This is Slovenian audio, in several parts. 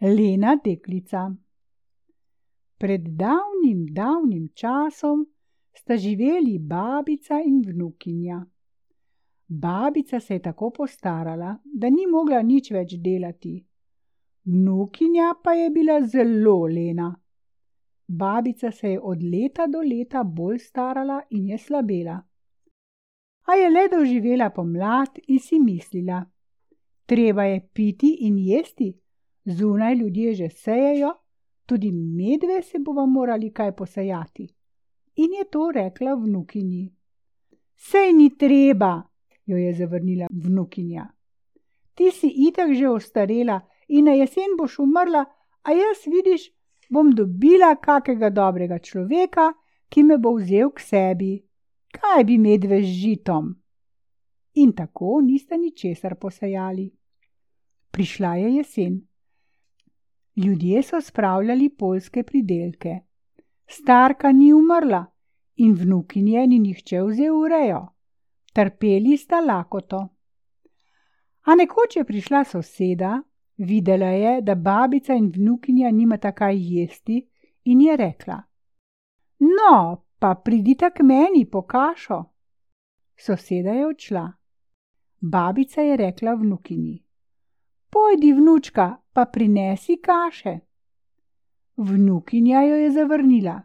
Lena deklica. Pred davnim, davnim časom sta živeli babica in vnukinja. Babica se je tako postarala, da ni mogla nič več delati. Vnukinja pa je bila zelo lena. Babica se je od leta do leta bolj starala in je slabela. A je le doživela pomlad in si mislila: Treba je piti in jesti, zunaj ljudje že sejejo, tudi medve se bomo morali kaj posejati. In je to rekla vnukinji. Sej ni treba, jo je zavrnila vnukinja. Ti si itak že ostarela in na jesen boš umrla, a jaz vidiš, bom dobila kakega dobrega človeka, ki me bo vzel k sebi. Kaj bi medve z žitom? In tako nista ničesar posejali. Prišla je jesen. Ljudje so spravljali poljske pridelke. Starka ni umrla in vnukinje ni nihče vzel v rejo. Trpeli sta lakoto. A nekoč je prišla soseda, videla je, da babica in vnukinja nimata kaj jesti, in je rekla: No, pa pridite k meni po kašo. Soseda je odšla. Babica je rekla vnukinji: Pojdi, vnučka, pa prinesi kaše. Vnukinja jo je zavrnila.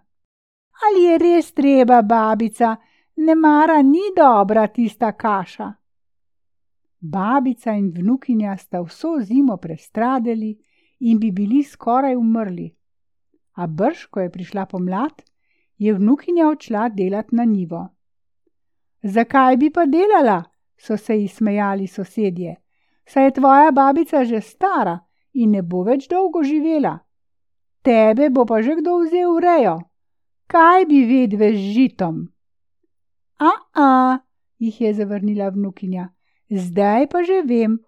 Ali je res treba, babica, ne mara ni dobra tista kaša. Babica in vnukinja sta vso zimo prestradali in bi bili skoraj umrli. A brž, ko je prišla pomlad, je vnukinja odšla delat na nivo. Zakaj bi pa delala? so se ji smejali sosedje saj je tvoja babica že stara in ne bo več dolgo živela. Tebe bo pa že kdo vzel v rejo. Kaj bi vedve z žitom? A, a, jih je zavrnila vnukinja, zdaj pa že vem,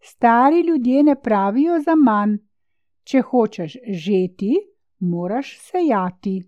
stari ljudje ne pravijo za manj. Če hočeš žeti, moraš sejati.